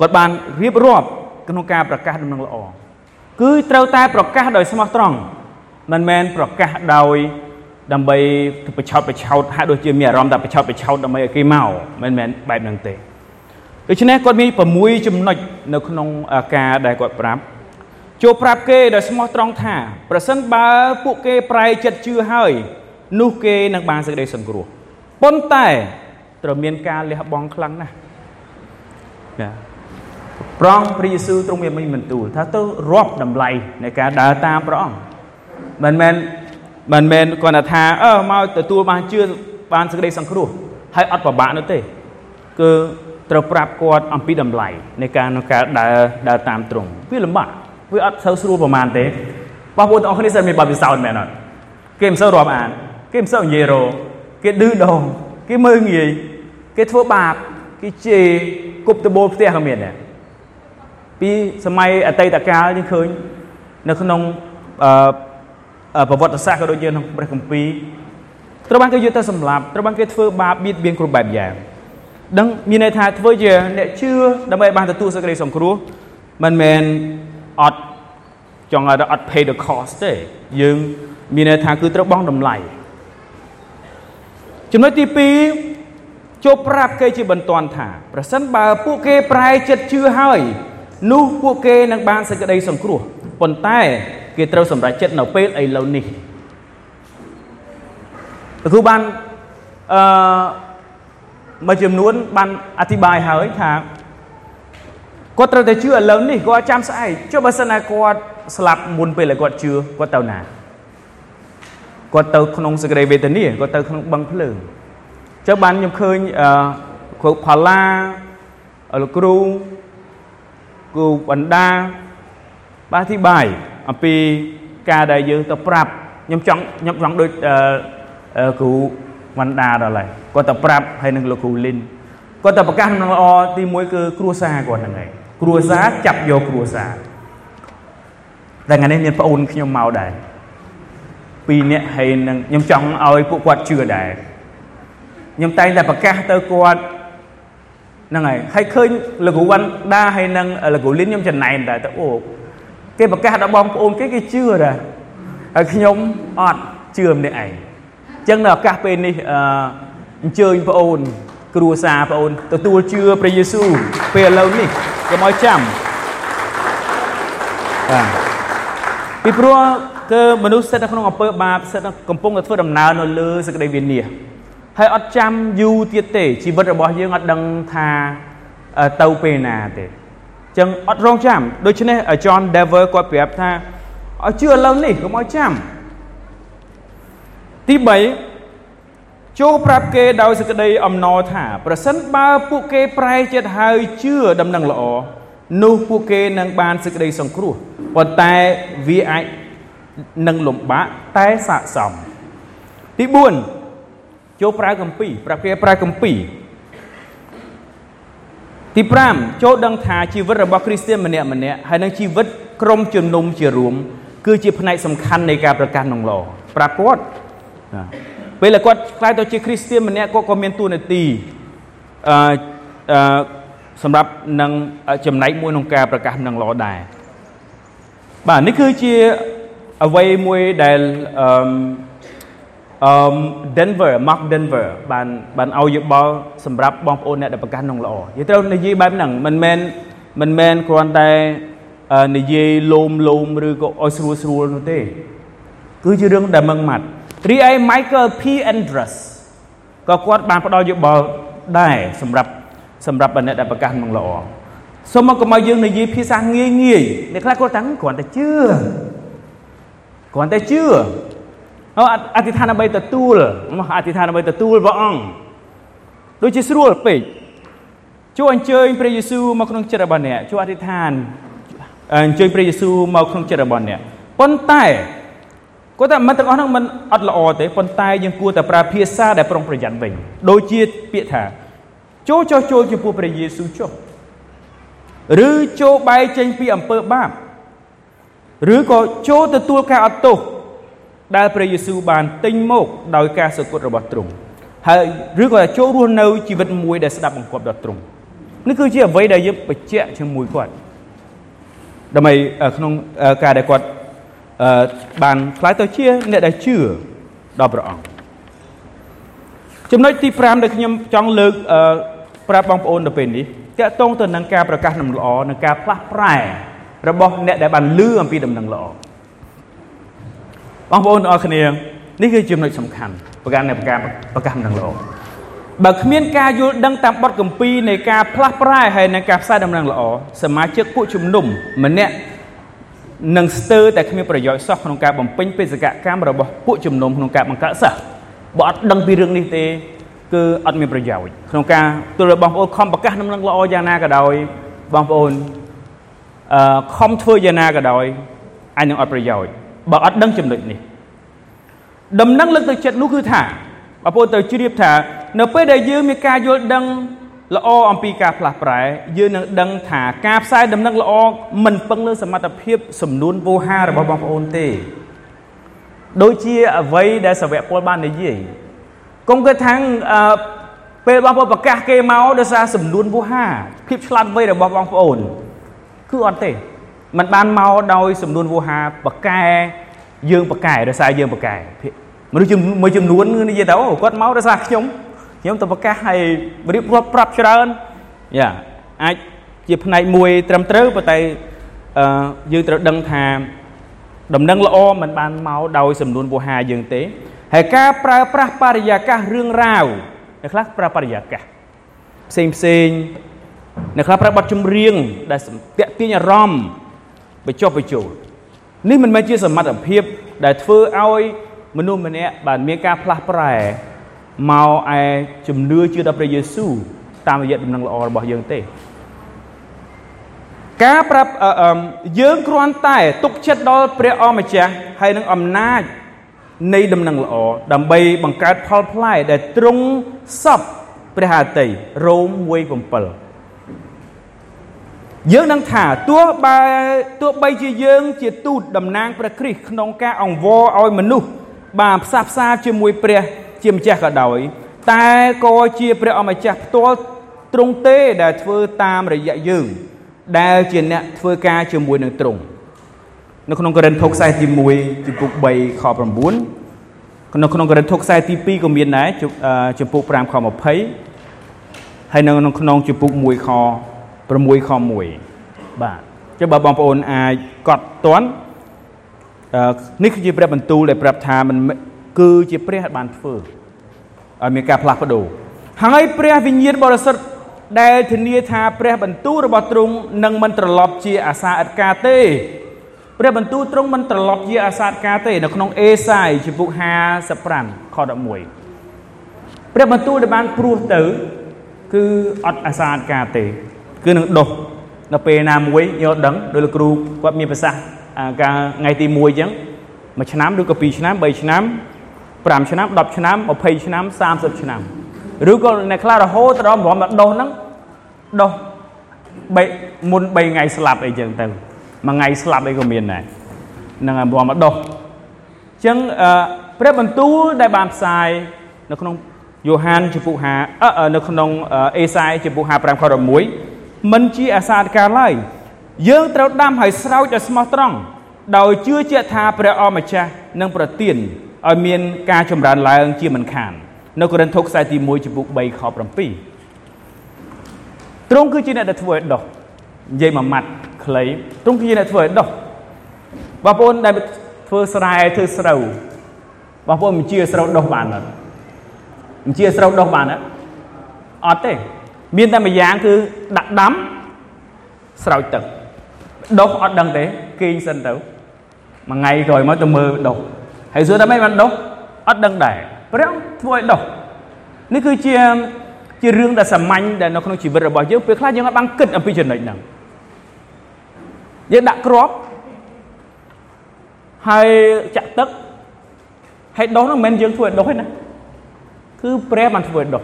គាត់បានរៀបរាប់ក្នុងការប្រកាសដំណឹងល្អគឺត្រូវតែប្រកាសដោយស្មោះត្រង់មិនមែនប្រកាសដោយដើម្បីប្រឆោតប្រឆោតហាក់ដូចជាមានអារម្មណ៍ថាប្រឆោតប្រឆោតដើម្បីឲ្យគេមកមិនមែនបែបហ្នឹងទេ ដូច្នេះគាត់មាន6ចំណុចនៅក្នុងការដែលគាត់ប្រាប់ចូលប្រាប់គេដោយស្មោះត្រង់ថាប្រសិនបើពួកគេប្រែចិត្តជឿហើយនោះគេនឹងបានសេចក្តីសង្គ្រោះប៉ុន្តែត្រូវមានការលះបង់ខ្លាំងណាស់ណាប្រងព្រះយេស៊ូវទ្រង់មានមិញបន្ទូលថាទៅរាប់តម្លៃនៃការដើរតាមព្រះអង្គមិនមែនមិនមែនគាត់ថាអឺមកទទួលបានជឿបានសេចក្តីសង្គ្រោះហើយអត់ពិបាកនោះទេគឺ ត្រូវប្រាប់គាត់អំពីតម្លៃនៃការក្នុងការដើរដើរតាមទ្រង់វាលំបាកវាអត់សូវស្រួលប្រហែលទេបងប្អូនទាំងអស់គ្នាសិនមានបទពិសោធន៍មែនអត់គេមិនសូវរាប់អានគេមិនសូវនិយាយរោគេឌឺដងគេមើលងាយគេធ្វើបាបគេជេរគប់តបូលផ្ទះក៏មានដែរពីសម័យអតីតកាលយើងឃើញនៅក្នុងអឺប្រវត្តិសាស្ត្រក៏ដូចជាក្នុងព្រះគម្ពីរត្រូវបានគេយកទៅសម្លាប់ត្រូវបានគេធ្វើបាបបៀតបៀនគ្រប់បែបយ៉ាង ដឹងមានន័យថាធ្វើជាអ្នកជឿដើម្បីបានទទួលសេចក្តីសង្គ្រោះមិនមែនអត់ចង់ឲ្យអត់ pay the cost ទេយើងមានន័យថាគឺត្រូវបង់តម្លៃចំណុចទី2ចូលប្រាប់គេជាបន្ទាន់ថាប្រសិនបើពួកគេប្រែចិត្តជឿហើយនោះពួកគេនឹងបានសេចក្តីសង្គ្រោះប៉ុន្តែគេត្រូវសម្រេចចិត្តនៅពេលឥឡូវនេះលោកគ្រូបានអឺ មួយចំនួនបានអធិប្បាយហើយថាគាត់ត្រូវតែជឿឥឡូវនេះគាត់ចាំស្អែកចុះបើសិនណាគាត់ស្លាប់មុនពេលគាត់ជឿគាត់ទៅណាគាត់ទៅក្នុងសក្តិវេទនាគាត់ទៅក្នុងបឹងភ្លើងចុះបានខ្ញុំឃើញអឺគ្រូផល្លាលោកគ្រូគ្រូបណ្ដាបានអធិប្បាយអំពីការដែលយើងទៅប្រាប់ខ្ញុំចង់ខ្ញុំចង់ដូចគ្រូ វណ្ដាដល់ហើយគាត់ទៅប្រាប់ហើយនឹងលោកគ្រូលីនគាត់ទៅប្រកាសដំណឹងល្អទី1គឺគ្រួសារគាត់ហ្នឹងឯងគ្រួសារចាប់យកគ្រួសារតែថ្ងៃនេះមានប្អូនខ្ញុំមកដែរពីរនាក់ហើយនឹងខ្ញុំចង់ឲ្យពួកគាត់ជឿដែរខ្ញុំតែងតែប្រកាសទៅគាត់ហ្នឹងហើយហើយឃើញលោកគ្រូវ៉ាន់ដាហើយនឹងលោកគ្រូលីនខ្ញុំចំណែនដែរទៅអូគេប្រកាសដល់បងប្អូនគេគេជឿដែរហើយខ្ញុំអត់ជឿម្នាក់ឯងអញ្ចឹងនៅឱកាសពេលនេះអឺអញ្ជើញប្អូន គ្រួសារប្អូនទទួលជឿព្រះយេស៊ូវពេលឥឡូវនេះកុំឲ្យចាំបាទពីព្រោះគឺមនុស្សស្ថិតនៅក្នុងអំពើបាបស្ថិតកំពុងតែធ្វើដំណើរនៅលើសក្តិវិនាសហើយអត់ចាំយូរទៀតទេជីវិតរបស់យើងអត់ដឹងថាទៅពេលណាទេអញ្ចឹងអត់រងចាំដូច្នេះ John Dever គាត់ប្រាប់ថាឲ្យជឿឥឡូវនេះកុំឲ្យចាំ ទី3ចូលប្រាប់គេដោយសេចក្តីអំណរថាប្រសិនបើពួកគេប្រែចិត្តហើយជឿដំណឹងល្អនោះពួកគេនឹងបានសេចក្តីសង្គ្រោះប៉ុន្តែវាអាចនឹងលំបាកតែស័កសមទី4ចូលប្រើកម្ពីប្រាប់គេប្រើកម្ពីទី5ចូលដឹងថាជីវិតរបស់គ្រីស្ទានម្នាក់ម្នាក់ហើយនឹងជីវិតក្រុមជំនុំជារួមគឺជាផ្នែកសំខាន់នៃការប្រកាសនឹងល្អប្រាប់គាត់ ពេលគាត់ខ្លាយទៅជាគ្រីស្ទានម្នាក់គាត់ក៏មានទួនាទីអឺអឺសម្រាប់នឹងចំណែកមួយក្នុងការប្រកាសនឹងល្អដែរបាទនេះគឺជាអ្វីមួយដែលអឺអឺ Denver Mark Denver បានបានឲ្យយោបល់សម្រាប់បងប្អូនអ្នកដែលប្រកាសក្នុងល្អនិយាយត្រូវនិយាយបែបហ្នឹងមិនមែនមិនមែនគ្រាន់តែនិយាយលោមលោមឬក៏ឲ្យស្រួលស្រួលនោះទេ គឺជារឿងដែលមឹងម៉ាត់ រីឯ Michael P Andrews ក៏គាត់បានផ្ដល់យោបល់ដែរសម្រាប់សម្រាប់អ្នកដែលប្រកាសនឹងល្អសូមមកកុំឲ្យយើងនិយាយភាសាងាយងាយអ្នកខ្លះគាត់តាំងគ្រាន់តែជឿគ្រាន់តែជឿអអធិដ្ឋានដើម្បីទទួលមកអធិដ្ឋានដើម្បីទទួលព្រះអង្គដូចជាស្រួលពេកជួយអញ្ជើញព្រះយេស៊ូវមកក្នុងចិត្តរបស់អ្នកជួយអធិដ្ឋានអញ្ជើញព្រះយេស៊ូវមកក្នុងចិត្តរបស់អ្នកប៉ុន្តែ គាត់ថាមិនទាំងអស់ហ្នឹងមិនអត់ល្អទេប៉ុន្តែយើងគួរតែប្រើភាសាដែលប្រុងប្រយ័ត្នវិញដូចជាពាក្យថាចូលចោះចូលចំពោះព្រះយេស៊ូវចុះឬចូលបែកចេញពីអំពើបាបឬក៏ចូលទទួលការអត់ទោសដែលព្រះយេស៊ូវបានទិញមកដោយការសគត់របស់ទ្រង់ហើយឬក៏ចូលរស់នៅជីវិតមួយដែលស្ដាប់បង្គាប់ដល់ទ្រង់នេះគឺជាអ្វីដែលយើងបញ្ជាក់ជាមួយគាត់ដើម្បីក្នុងការដែលគាត់ បានខ្លាយទៅជាអ្នកដែលជឿដល់ព្រះអង្គចំណុចទី5ដែលខ្ញុំចង់លើកប្រាប់បងប្អូនទៅពេលនេះតកតងទៅនឹងការប្រកាសដំណឹងល្អនិងការផ្លាស់ប្រែរបស់អ្នកដែលបានលឺអំពីដំណឹងល្អបងប្អូនទាំងអស់គ្នានេះគឺចំណុចសំខាន់ប្រការនៃប្រកាសប្រកាសដំណឹងល្អបើគ្មានការយល់ដឹងតាមបទកម្ពីនៃការផ្លាស់ប្រែហើយនិងការផ្សាយដំណឹងល្អសមាជិកពួកជំនុំម្នាក់ នឹងស្ទើរតែគ្មានប្រយោជន៍សោះក្នុងការបំពេញបេសកកម្មរបស់ពួកជំនុំក្នុងការបង្កើតសិស្សបើអត់ដឹងពីរឿងនេះទេគឺអត់មានប្រយោជន៍ក្នុងការទល់បងប្អូនខំប្រកាសដំណឹងល្អយ៉ាងណាក៏ដោយបងប្អូនអឺខំធ្វើយ៉ាងណាក៏ដោយអាចនឹងអត់ប្រយោជន៍បើអត់ដឹងចំណុចនេះដំណឹងលើកទៅចិត្តនោះគឺថាបងប្អូនត្រូវជ្រាបថា នៅពេលដែលយើងមានការយល់ដឹង ល្អអំពីការផ្លាស់ប្រែយើងនឹងដឹងថាការផ្សាយដំណឹងល្អមិនពឹងលើសមត្ថភាពសំនួនវោហាររបស់បងប្អូនទេដូចជាអ្វីដែលសាវកពលបាននិយាយកុំគិតថាអឺពេលបងប្អូនប្រកាសគេមកដោយសារសំនួនវោហាភាពឆ្លាតវៃរបស់បងប្អូនគឺអត់ទេมันបានមកដោយសំនួនវោហាប្រកែយើងប្រកែដោយសារយើងប្រកែមនុស្សមួយចំនួននិយាយទៅគាត់មកដោយសារខ្ញុំ ខ្ញុំទៅប្រកាសឲ្យរៀបរាប់ប្រាប់ច្រើនយ៉ាអាចជាផ្នែកមួយត្រឹមត្រូវប៉ុន្តែអឺយើងត្រូវដឹងថាដំណឹងល្អមិនបានមកដោយសំនួនវោហាយើងទេហើយការប្រើប្រាស់បរិយាកាសរឿងរ៉ាវអ្នកខ្លះប្រើបរិយាកាសផ្សេងផ្សេងអ្នកខ្លះប្រើបទចម្រៀងដែលតាក់ទាញអារម្មណ៍បញ្ចុះបញ្ចូលនេះមិនមែនជាសមត្ថភាពដែលធ្វើឲ្យមនុស្សម្នាក់បានមានការផ្លាស់ប្រែ មកឯជំនឿជឿដល់ព្រះយេស៊ូវតាមរយៈដំណឹងល្អរបស់យើងទេការប្រាប់យើងគ្រាន់តែទុកចិត្តដល់ព្រះអម្ចាស់ហើយនឹងអំណាចនៃដំណឹងល្អដើម្បីបង្កើតផលផ្លែដែលទ្រង់សពព្រះហឫទ័យរ៉ូម1:7យើងនឹងថាទោះបើទោះបីជាយើងជាទូតតំណាងព្រះគ្រីស្ទក្នុងការអង្វរឲ្យមនុស្សបានផ្សះផ្សាជាមួយព្រះ ជាម្ចាស់ក៏ដោយ តែក៏ជាព្រះអម្ចាស់ផ្ទាល់ទ្រង់ទេដែលធ្វើតាមរយៈយើង ដែលជាអ្នកធ្វើការជាមួយនឹងទ្រង់នៅក្នុងកូរិនថូសខ្សែទី1ចំពុក3ខ9នៅក្នុងកូរិនថូសខ្សែទី2ក៏មានដែរចំពុក5ខ20ហើយនៅក្នុងចំពុក1ខ6ខ1បាទចឹងបើបងប្អូនអាចកត់តន់នេះគឺជាព្រះបន្ទូលដែលប្រាប់ថាมัน គឺជាព្រះបានធ្វើឲ្យមានការផ្លាស់ប្ដូរហើយព្រះវិញ្ញាណបរិសុទ្ធដែលធានាថាព្រះបន្ទូលរបស់ទ្រង់នឹងមិនត្រឡប់ជាអាសាអត់ការទេព្រះបន្ទូលទ្រង់មិនត្រឡប់ជាអាសាអត់ការទេនៅក្នុងអេសាយជំពូក55ខ11ព្រះបន្ទូលដែលបានព្រោះទៅគឺអត់អាសាអត់ការទេ គឺនឹងដុះនៅពេលណាមួយយកដឹងដោយលោកគ្រូគាត់មានប្រសាសន៍កាលថ្ងៃទី1អញ្ចឹងមួយឆ្នាំឬក៏2ឆ្នាំ3ឆ្នាំ 5ឆ្នាំ10ឆ្នាំ20ឆ្នាំ30ឆ្នាំឬក៏អ្នកខ្លះរហូតដល់ម្រំដុសហ្នឹងដុសមុន3ថ្ងៃស្លាប់អីចឹងទៅមួយថ្ងៃស្លាប់អីក៏មានដែរនឹងម្រំដុសអញ្ចឹងព្រះបន្ទូលដែលបានផ្សាយនៅក្នុងយ៉ូហានចំពុក5អឺនៅក្នុងអេសាយចំពុក55ខ11មិនជាអាសាតកាលឡើយយើងត្រូវដាំហើយស្រោចឲ្យស្មោះត្រង់ដោយជឿជាក់ថាព្រះអម្ចាស់នឹងប្រទាន ឲ្យមានការចម្រើនឡើងជាមិនខាននៅកូរិនថូសខ្សែទី1ចំពុក3ខ7ទ្រង់គឺជាអ្នកដែលធ្វើឲ្យដុះនិយាយមួយម៉ាត់ខ្លីទ្រង់គឺជាអ្នកធ្វើឲ្យដុះបងប្អូនដែលធ្វើស្រែធ្វើស្រូវបងប្អូនមិនជាស្រូវដុះបានអត់មិនជាស្រូវដុះបានអត់អត់ទេមានតែមួយយ៉ាងគឺដាក់ដាំស្រោចទឹកដុះអត់ដឹងទេគេងសិនទៅមួយថ្ងៃក្រោយមកទៅមើលដុះ ហើយសួរថាម៉េចបានដុះអត់ដឹងដែរព្រះធ្វើឲ្យដុះនេះគឺជាជារឿងដែលសាមញ្ញដែលនៅក្នុងជីវិតរបស់យើងពេលខ្លះយើងអត់បានគិតអំពីចំណុចហ្នឹងយើងដាក់គ្រាប់ហើយចាក់ទឹកហើយដុះហ្នឹងមិនមែនយើងធ្វើឲ្យដុះទេណាគឺព្រះបានធ្វើឲ្យដុះ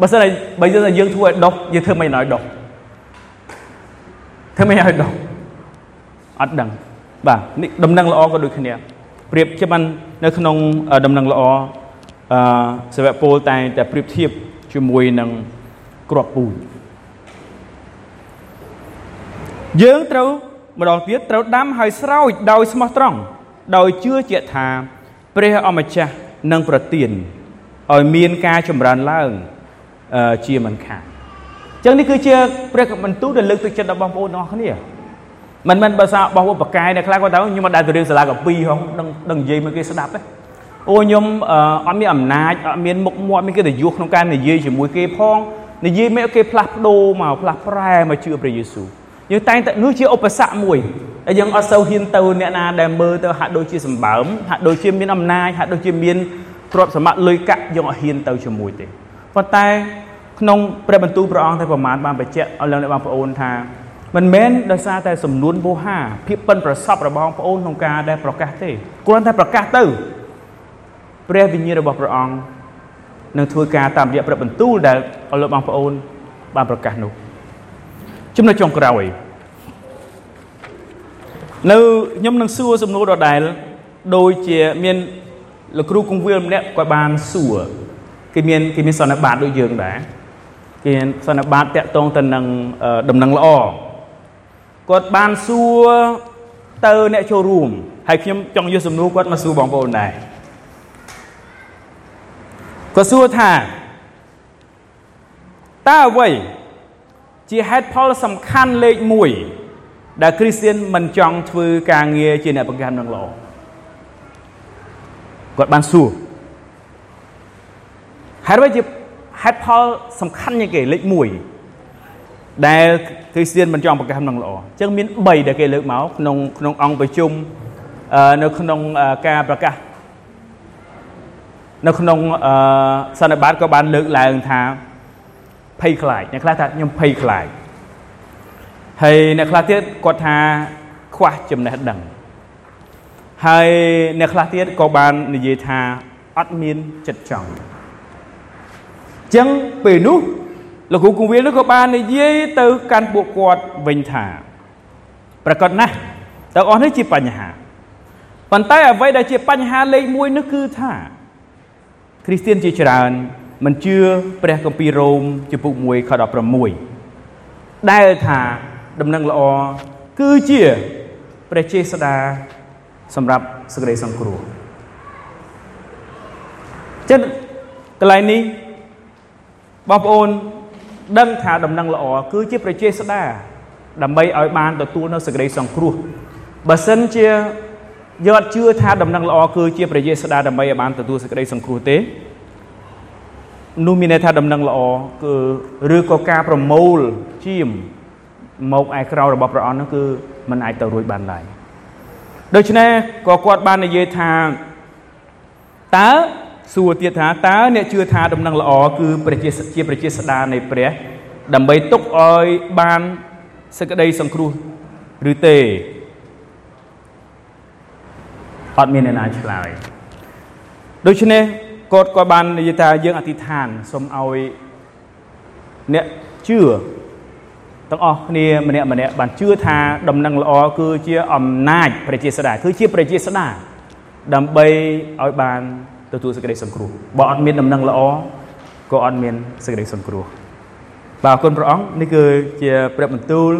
បើសិនតែបើយើងថាយើងធ្វើឲ្យដុះយើងធ្វើមិនឲ្យដុះធ្វើមិនឲ្យដុះអត់ដឹងបាទនេះដំណឹងល្អក៏ដូចគ្នា ប្រៀបជាបាននៅក្នុងដំណឹងល្អអឺសាវកពលតែតែប្រៀបធៀបជាមួយនឹងក្របពូជយើងត្រូវម្ដងទៀតត្រូវដាំហើយស្រោចដោយស្មោះត្រង់ដោយជឿជាក់ថា ព្រះអម្ចាស់នឹងប្រទានឲ្យមានការចម្រើនឡើងជាមិនខានអញ្ចឹងនេះគឺជាព្រះបន្ទូលដែលលើកទឹកចិត្តដល់បងប្អូនទាំងអស់គ្នា មិនមែនបើសាបងប្អូនប្រកែអ្នកខ្លះគាត់ថាខ្ញុំមិនដែលទៅរៀនសាលាកាពីហងដឹងដឹងនិយាយមកគេស្ដាប់ទេអូខ្ញុំអត់មានអំណាចអត់មានមុខមាត់មានកិត្តិយសក្នុងការនិយាយជាមួយគេផងនិយាយមកគេផ្លាស់ប្ដូរមកផ្លាស់ប្រែមកជឿព្រះយេស៊ូវយើងតែងតែនោះជាឧបសគ្គមួយដែលយើងអត់សូវហ៊ានទៅអ្នកណាដែលមើលទៅហាក់ដូចជាសម្បើមហាក់ដូចជាមានអំណាចហាក់ដូចជាមានទ្រព្យសម្បត្តិលុយកាក់យើងអត់ហ៊ានទៅជាមួយទេប៉ុន្តែក្នុងព្រះបន្ទូលព្រះអង្គតែប្រមាណបានបញ្ជាក់ឲ្យលោកអ្នកបងប្អូនថា មិនមែនដោយសារតែសំនួនវោហាភាពប៉ិនប្រសពរបស់បងប្អូនក្នុងការដែលប្រកាសទេគ្រាន់តែប្រកាសទៅព្រះវិញ្ញាណរបស់ព្រះអង្គនឹងធ្វើការតាមរយៈព្រះបន្ទូលដែលអស់លោកបងប្អូនបានប្រកាសនោះចំណុចចុងក្រោយនៅខ្ញុំនឹងសួរសំណួរដដែលដូចជាមានលោកគ្រូគង្វាលម្នាក់គាត់បានសួរគេមានគេមានសន្និបាតដូចយើងដែរគេសន្និបាតតាក់ទងទៅនឹងដំណឹងល្អ គាត់បានសួរទៅអ្នកចូលរួមហើយខ្ញុំចង់យកសំណួរគាត់មកសួរបងប្អូនដែរគាត់សួរថាតើអ្វីជាហេតុផលសំខាន់លេខ1ដែលគ្រីស្ទៀនមិនចង់ធ្វើការងារជាអ្នកបង្កើតនឹងល្អគាត់បានសួរហេតុអ្វីជាហេតុផលសំខាន់ជាងគេលេខ1ដែល គ្រីស្ទៀនមិនចង់ប្រកាសនឹងល្អអញ្ចឹងមាន3ដែលគេលើកមកក្នុងក្នុងអង្គប្រជុំនៅក្នុងការប្រកាសនៅក្នុងសន្និបាតក៏បានលើកឡើងថាភ័យខ្លាចអ្នកខ្លះថាខ្ញុំភ័យខ្លាចហើយអ្នកខ្លះទៀតគាត់ថាខ្វះចំណេះដឹងហើយអ្នកខ្លះទៀតក៏បាននិយាយថាអត់មានចិត្តចង់ចឹងពេលនោះ លោកគ្រូគង្វាលនោះក៏បាននិយាយទៅកាន់ពួកគាត់វិញថាប្រកាសណាស់ទាំងអស់នេះជាបញ្ហាប៉ុន្តែអ្វីដែលជាបញ្ហាលេខ1នោះគឺថាគ្រីស្ទានជាច្រើនមិនជឿព្រះគម្ពីររ៉ូមជំពូក1ខ16ដែលថាដំណឹងល្អគឺជាព្រះចេស្តាសម្រាប់សេចក្តីសង្គ្រោះចឹងកន្លែងនេះបងប្អូន ដឹងថាដំណឹងល្អគឺជាប្រជាស្ដាដើម្បីឲ្យបានទទួលនៅសេចក្តីសង្គ្រោះបើសិនជាយកអត់ជឿថាដំណឹងល្អគឺជាប្រជាស្ដាដើម្បីឲ្យបានទទួលសេចក្តីសង្គ្រោះទេនោះមានន័យថាដំណឹងល្អគឺឬក៏ការប្រមូលជាមមកឯក្រៅរបស់ព្រះអង្គនោះគឺมันអាចទៅរួចបានឡើយដូច្នេះក៏គាត់បាននិយាយថាតើ សួរទៀតថាតើអ្នកជឿថាដំណឹងល្អគឺប្រជាជាប្រជាស្ដានៃព្រះ ដើម្បីទុកឲ្យបានសេចក្តីសង្គ្រោះឬទេអត់មានអ្នកណាឆ្លើយដូច្នេះគាត់ក៏បាននិយាយថាយើងអធិដ្ឋានសូមឲ្យអ្នកជឿទាំងអស់គ្នាម្នាក់ម្នាក់បានជឿថាដំណឹងល្អគឺជាអំណាចប្រជាស្ដាគឺជាប្រជាស្ដាដើម្បីឲ្យបាន ទទួលសេចក្តីសង្គ្រោះបើអត់មានដំណឹងល្អក៏អត់មានសេចក្តីសង្គ្រោះបាទអរគុណព្រះអង្គនេះគឺជាព្រះបន្ទូល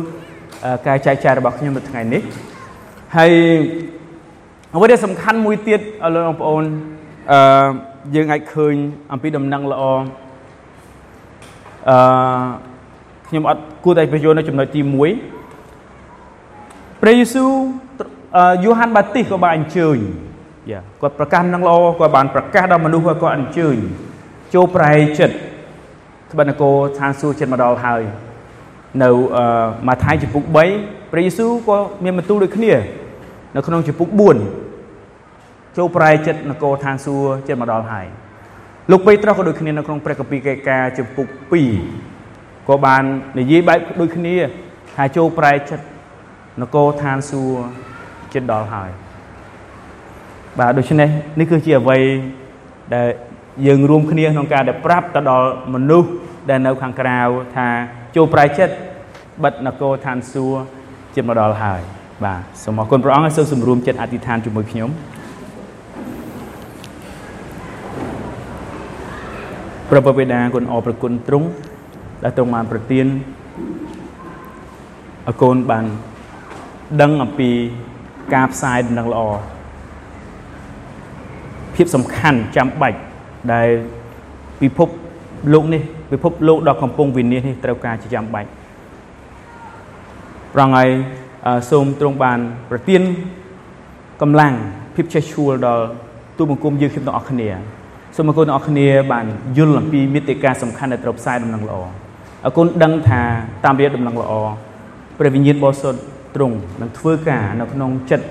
ការចែកចាយរបស់ខ្ញុំនៅថ្ងៃនេះហើយអ្វីដែលសំខាន់មួយទៀតលោកបងប្អូនអឺយើងអាចឃើញអំពីដំណឹងល្អអឺខ្ញុំអត់គួរតែបញ្យល់នៅចំណុចទី1ព្រះយេស៊ូវយូហានបាទីសក៏បានអញ្ជើញ យ៉ាគាត់ប្រកាសនឹងល្អគាត់បានប្រកាសដល់មនុស្សគាត់អញ្ជើញចូលប្រែចិត្តត្បិតនគរឋានសួគ៌ចិត្តមកដល់ហើយនៅម៉ាថាយចំពុក3ព្រះយេស៊ូវក៏មានបន្ទូលដូចគ្នា នៅក្នុងចំពុក4ចូលប្រែចិត្តនគរឋានសួគ៌ចិត្តមកដល់ហើយលោកពេត្រុសក៏ដូចគ្នានៅក្នុងព្រះគម្ពីរកិច្ចការចំពុក2ក៏បាននិយាយបែបដូចគ្នាថាចូលប្រែចិត្តនគរឋានសួគ៌ចិត្តដល់ហើយ បាទដូច្នេះនេះគឺជាអ្វីដែលយើងរួមគ្នាក្នុងការដែលប្រាប់ទៅដល់មនុស្សដែលនៅខាងក្រៅថាចូលប្រែចិត្តបិទនគរឋានសួគ៌ចិត្តមកដល់ហើយបាទសូមអរគុណព្រះអង្គហើយសូមសម្រួមចិត្តអធិដ្ឋានជាមួយខ្ញុំព្រះបិតាគុណអរប្រគុណទ្រង់ដែលទ្រង់បានប្រទានឲ្យកូនបានដឹងអំពីការផ្សាយដំណឹងល្អ ភាពសំខាន់ចាំបាច់ដែលពិភពលោកនេះពិភពលោកដ៏កំពុងវិនាសនេះត្រូវការជាចាំបាច់ប្រងហើយសូមទ្រង់បាន ប្រទានកម្លាំងភាពចេះឈួលដល់ទូបង្គំយើងខ្ញុំទាំងអស់គ្នាសូមអរគុណអ្នកគ្នាបានយល់អំពីមេតិកាសំខាន់ដែលត្រូវផ្សាយដំណឹងល្អអរគុណដឹងថាតាមរយៈដំណឹងល្អព្រះវិញ្ញាណបរិសុទ្ធទ្រង់នឹងធ្វើការនៅក្នុងចិត្ត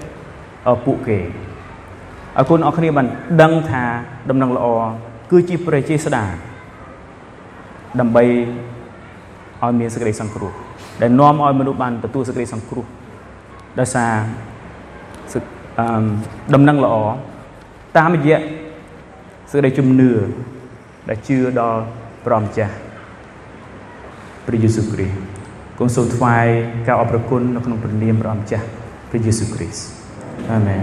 ពួកគេ ឲ្យគុណអរគ្នាបានដឹងថាដំណឹងល្អគឺជាប្រជាស្ដាដើម្បីឲ្យមានសេចក្តីសង្គ្រោះដែលនាំឲ្យមនុស្សបានទទួលសេចក្តីសង្គ្រោះដោយសារអឺដំណឹងល្អតាមរយៈសេចក្តីជំនឿដែលជឿដល់ព្រះម្ចាស់ព្រះយេស៊ូវគ្រីស្ទគង់សូមថ្វាយការអរព្រគុណនៅក្នុងព្រះនាមព្រះម្ចាស់ព្រះយេស៊ូវគ្រីស្ទអាមែន